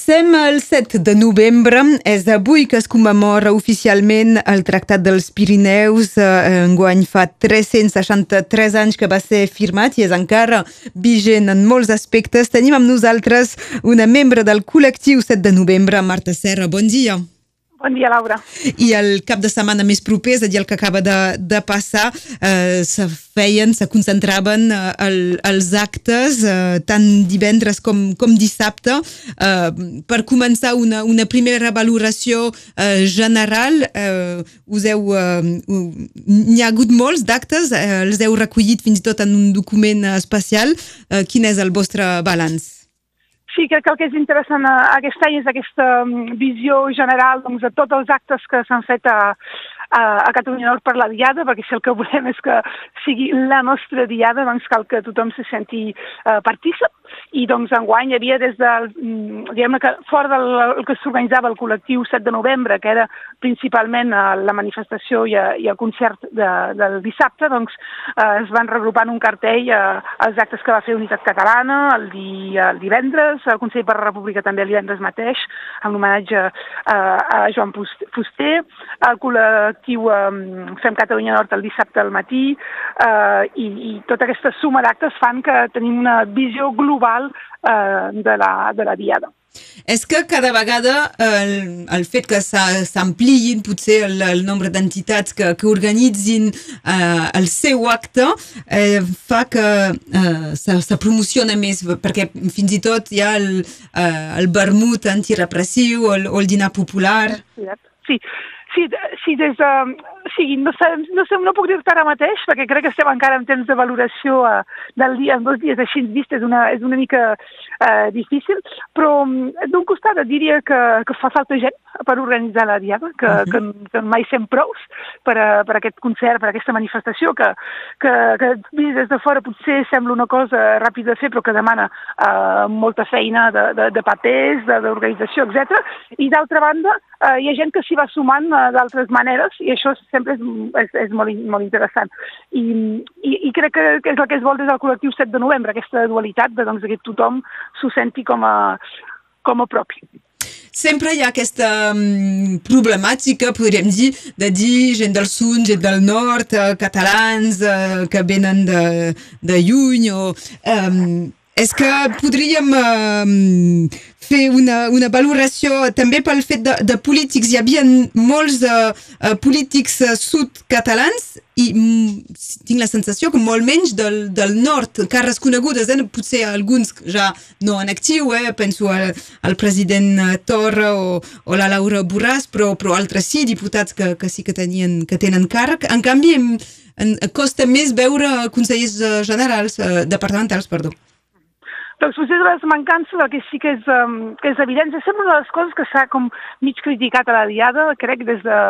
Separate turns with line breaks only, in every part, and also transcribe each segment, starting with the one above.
Sem el 7 de novembre, és avui que es commemora oficialment el Tractat dels Pirineus. Eh, enguany fa 363 anys que va ser firmat i és encara vigent en molts aspectes. Tenim amb nosaltres una membre del col·lectiu 7 de novembre, Marta Serra. Bon dia.
Bon dia, Laura.
I el cap de setmana més proper, és a dir, el que acaba de, de passar, eh, se feien, se concentraven eh, el, els actes eh, tant divendres com, com dissabte eh, per començar una, una primera valoració eh, general. Eh, us heu... Eh, N'hi ha hagut molts d'actes, eh, els heu recollit fins i tot en un document especial. Eh, quin és el vostre balanç?
Sí, crec que el que és interessant eh, aquest any és aquesta mm, visió general doncs, de tots els actes que s'han fet a, a, a Catalunya Nord per la Diada, perquè si el que volem és que sigui la nostra Diada, doncs cal que tothom se senti uh, partícip. I doncs enguany hi havia des del, mm, diguem que fora del que s'organitzava el col·lectiu 7 de novembre, que era principalment uh, la manifestació i, uh, i el concert de, del dissabte, doncs uh, es van regrupar en un cartell uh, els actes que va fer Unitat Catalana el, di, el divendres, el Consell per la República també el divendres mateix, en homenatge uh, a Joan Fuster, el col·lectiu col·lectiu eh, Fem Catalunya Nord el dissabte al matí eh, i, i tota aquesta suma d'actes fan que tenim una visió global eh, de, la, de la diada.
És que cada vegada el, el fet que s'ampliïn potser el, el nombre d'entitats que, que organitzin eh, el seu acte eh, fa que eh, se, promociona més, perquè fins i tot hi ha el, eh, el vermut antirepressiu o el, o el dinar popular.
Sí, Sí, sí des de... Sí, no, sé, no, sé, no puc dir-te ara mateix, perquè crec que estem encara en temps de valoració uh, del dia, en dos dies així vist, és una, és una mica uh, difícil, però mm, d'un costat et diria que, que fa falta gent per organitzar la Diada, que, uh -huh. que, que mai sem prous per, a, per a aquest concert, per aquesta manifestació, que, que, que des de fora potser sembla una cosa ràpida de fer, però que demana uh, molta feina de, de, de papers, d'organització, etc. I d'altra banda, uh, hi ha gent que s'hi va sumant d'altres maneres i això sempre és, és, és molt, molt interessant. I, i, I crec que, és el que es vol des del col·lectiu 7 de novembre, aquesta dualitat de doncs, que tothom s'ho senti com a, com a propi.
Sempre hi ha aquesta um, problemàtica, podríem dir, de dir gent del sud, gent del nord, uh, catalans uh, que venen de, de lluny o... Um, és que podríem uh, fer una, una valoració també pel fet de, de polítics. Hi havia molts uh, uh, polítics sud-catalans i mm, tinc la sensació que molt menys del, del nord, cares conegudes, eh? potser alguns ja no en actiu, eh? penso al, al president Torra o, o la Laura Borràs, però, però altres sí, diputats que, que sí que, tenien, que tenen càrrec. En canvi, em, em costa més veure consellers generals, eh, departamentals, perdó.
Doncs potser de les mancances, el que sí que és, um, que és evident, sembla una de les coses que s'ha com mig criticat a la Diada, crec, des de,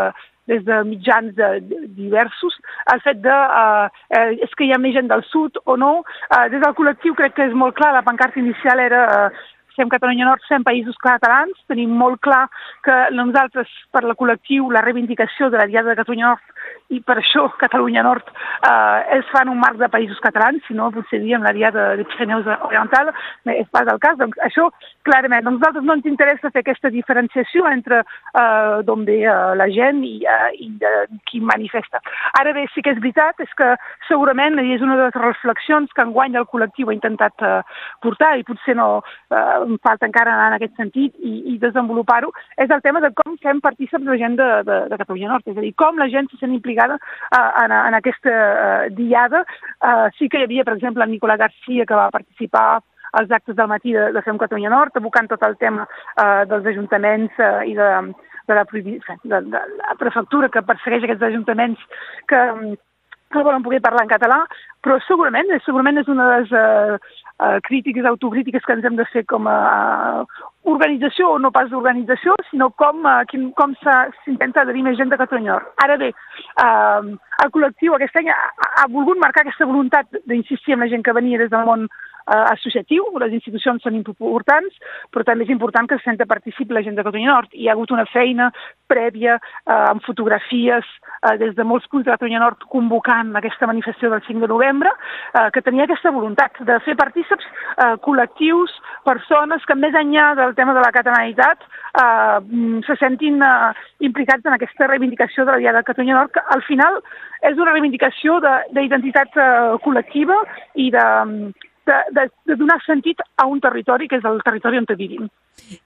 des de mitjans de, de diversos, el fet de uh, eh, és que hi ha més gent del sud o no. Uh, des del col·lectiu crec que és molt clar, la pancarta inicial era uh, Fem Catalunya Nord, fem països catalans, tenim molt clar que nosaltres, per la col·lectiu, la reivindicació de la Diada de Catalunya Nord i per això Catalunya Nord eh, es fa en un marc de països catalans, si no potser diem la Diada de Pirineus Oriental, és pas el cas. Doncs això, clarament, a nosaltres no ens interessa fer aquesta diferenciació entre eh, d'on ve eh, la gent i, eh, i de qui manifesta. Ara bé, sí que és veritat, és que segurament, és una de les reflexions que enguany el col·lectiu ha intentat eh, portar, i potser no eh, falta encara anar en aquest sentit i, i desenvolupar-ho, és el tema de com fem partíceps la gent de, de, de Catalunya Nord, és a dir, com la gent se sent implicada uh, en, en aquesta uh, diada. Uh, sí que hi havia, per exemple, en Nicolà Garcia, que va participar als actes del matí de, de Fem Catalunya Nord, abocant tot el tema uh, dels ajuntaments uh, i de, de, la, de, de, la prefectura que persegueix aquests ajuntaments que, que volen poder parlar en català, però segurament, segurament és una de les uh, uh, crítiques, autocrítiques que ens hem de fer com a organització o no pas d'organització, sinó com, quin, com s'intenta adherir més gent de Catalunya Nord. Ara bé, uh, el col·lectiu aquest any ha, ha volgut marcar aquesta voluntat d'insistir amb la gent que venia des del món eh, associatiu, les institucions són importants, però també és important que se senta participi la gent de Catalunya Nord. Hi ha hagut una feina prèvia eh, amb fotografies eh, des de molts punts de Catalunya Nord convocant aquesta manifestació del 5 de novembre, eh, que tenia aquesta voluntat de fer partíceps eh, col·lectius, persones que més enllà del tema de la catalanitat eh, se sentin eh, implicats en aquesta reivindicació de la Diada de Catalunya Nord, que al final és una reivindicació d'identitat eh, col·lectiva i de, de, de, de donar sentit a un territori que és el territori on vivim.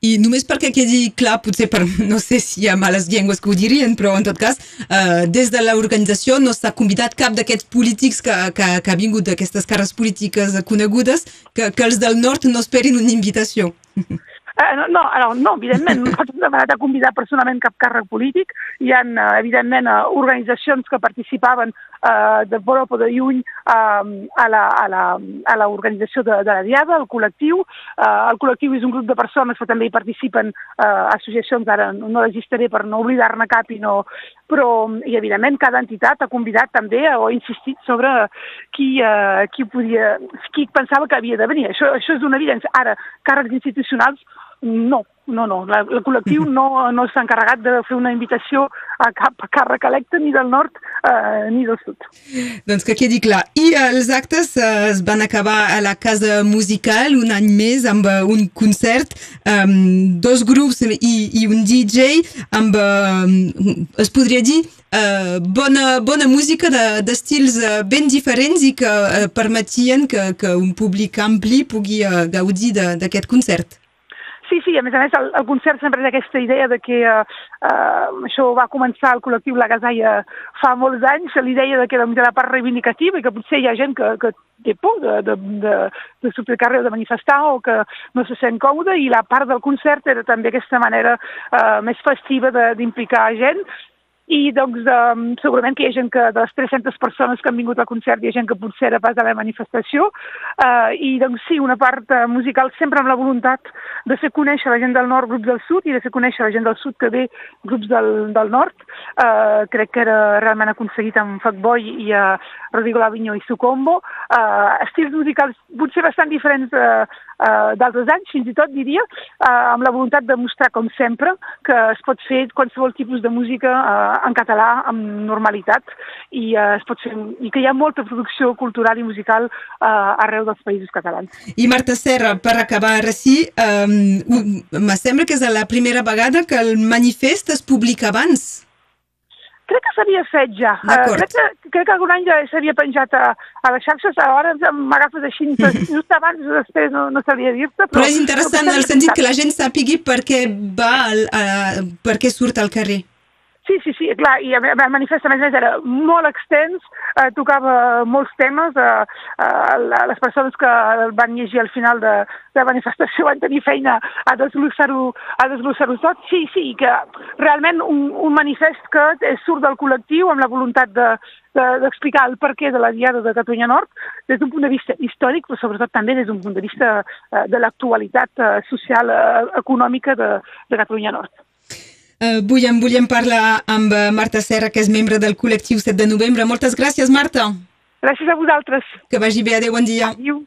I només perquè quedi clar, potser per, no sé si hi ha males llengües que ho dirien, però en tot cas, eh, des de l'organització no s'ha convidat cap d'aquests polítics que, que, que ha vingut d'aquestes cares polítiques conegudes, que, que els del nord no esperin una invitació.
Eh, no, no, no, evidentment, no hem demanat a convidar personalment cap càrrec polític. Hi ha, eh, evidentment, eh, organitzacions que participaven eh, de Borop o de Lluny eh, a l'organització de, de la Diada, el col·lectiu. Eh, el col·lectiu és un grup de persones que també hi participen eh, associacions, ara no les per no oblidar-ne cap i no... Però, i evidentment, cada entitat ha convidat també o ha insistit sobre qui, eh, qui, podia, qui pensava que havia de venir. Això, això és una evidència. Ara, càrrecs institucionals no, no, no. La, el col·lectiu no, no s'ha encarregat de fer una invitació a cap càrrec electe ni del nord eh, ni del sud.
Doncs que quedi clar. I els actes eh, es van acabar a la Casa Musical un any més amb uh, un concert, um, dos grups i, i un DJ amb, es podria dir, uh, bona, bona música d'estils de, uh, ben diferents i que permetien que, que un públic ampli pugui gaudir d'aquest concert.
Sí, sí, a més a més el, el concert sempre és aquesta idea de que eh, eh, això va començar el col·lectiu La Gasaia fa molts anys, l'idea de que era la part reivindicativa i que potser hi ha gent que, que té por de, de, de, de sortir al carrer de manifestar o que no se sent còmode i la part del concert era també aquesta manera eh, més festiva d'implicar gent i doncs um, segurament que hi ha gent que de les 300 persones que han vingut al concert hi ha gent que potser era pas a la manifestació. Uh, i doncs sí, una part uh, musical sempre amb la voluntat de fer conèixer la gent del nord grups del sud i de fer conèixer la gent del sud que ve grups del, del nord. Uh, crec que era realment aconseguit amb Fatboy i uh, Rodrigo Lavigno i Sucombo uh, estils musicals potser bastant diferents uh, uh, d'altres anys, fins i tot diria, uh, amb la voluntat de mostrar, com sempre, que es pot fer qualsevol tipus de música uh, en català amb normalitat i, uh, es pot fer, i que hi ha molta producció cultural i musical uh, arreu dels països catalans.
I Marta Serra, per acabar sí, um, me sembla que és la primera vegada que el manifest es publica abans.
Crec que s'havia fet ja. Uh, crec, que, crec que algun any ja s'havia penjat a, a les xarxes, ara m'agafes així, just abans o després no, no sabia dir-te.
Però, però és interessant en el sentit que la gent sàpigui per què va, al, uh, per què surt al carrer.
Sí, sí, sí, clar, i el manifest a més era molt extens, eh, tocava molts temes, eh, eh, les persones que el van llegir al final de, de la manifestació van tenir feina a desglossar-ho a desglossar tot. Sí, sí, que realment un, un manifest que surt del col·lectiu amb la voluntat de, d'explicar de, el perquè de la Diada de Catalunya Nord des d'un punt de vista històric, però sobretot també des d'un punt de vista eh, de l'actualitat eh, social, eh, econòmica de, de Catalunya Nord.
Uh, volem, volem parlar amb eh, Marta Serra, que és membre del col·lectiu 7 de novembre. Moltes gràcies, Marta.
Gràcies a vosaltres.
Que vagi bé. Adéu, bon dia.
Adéu.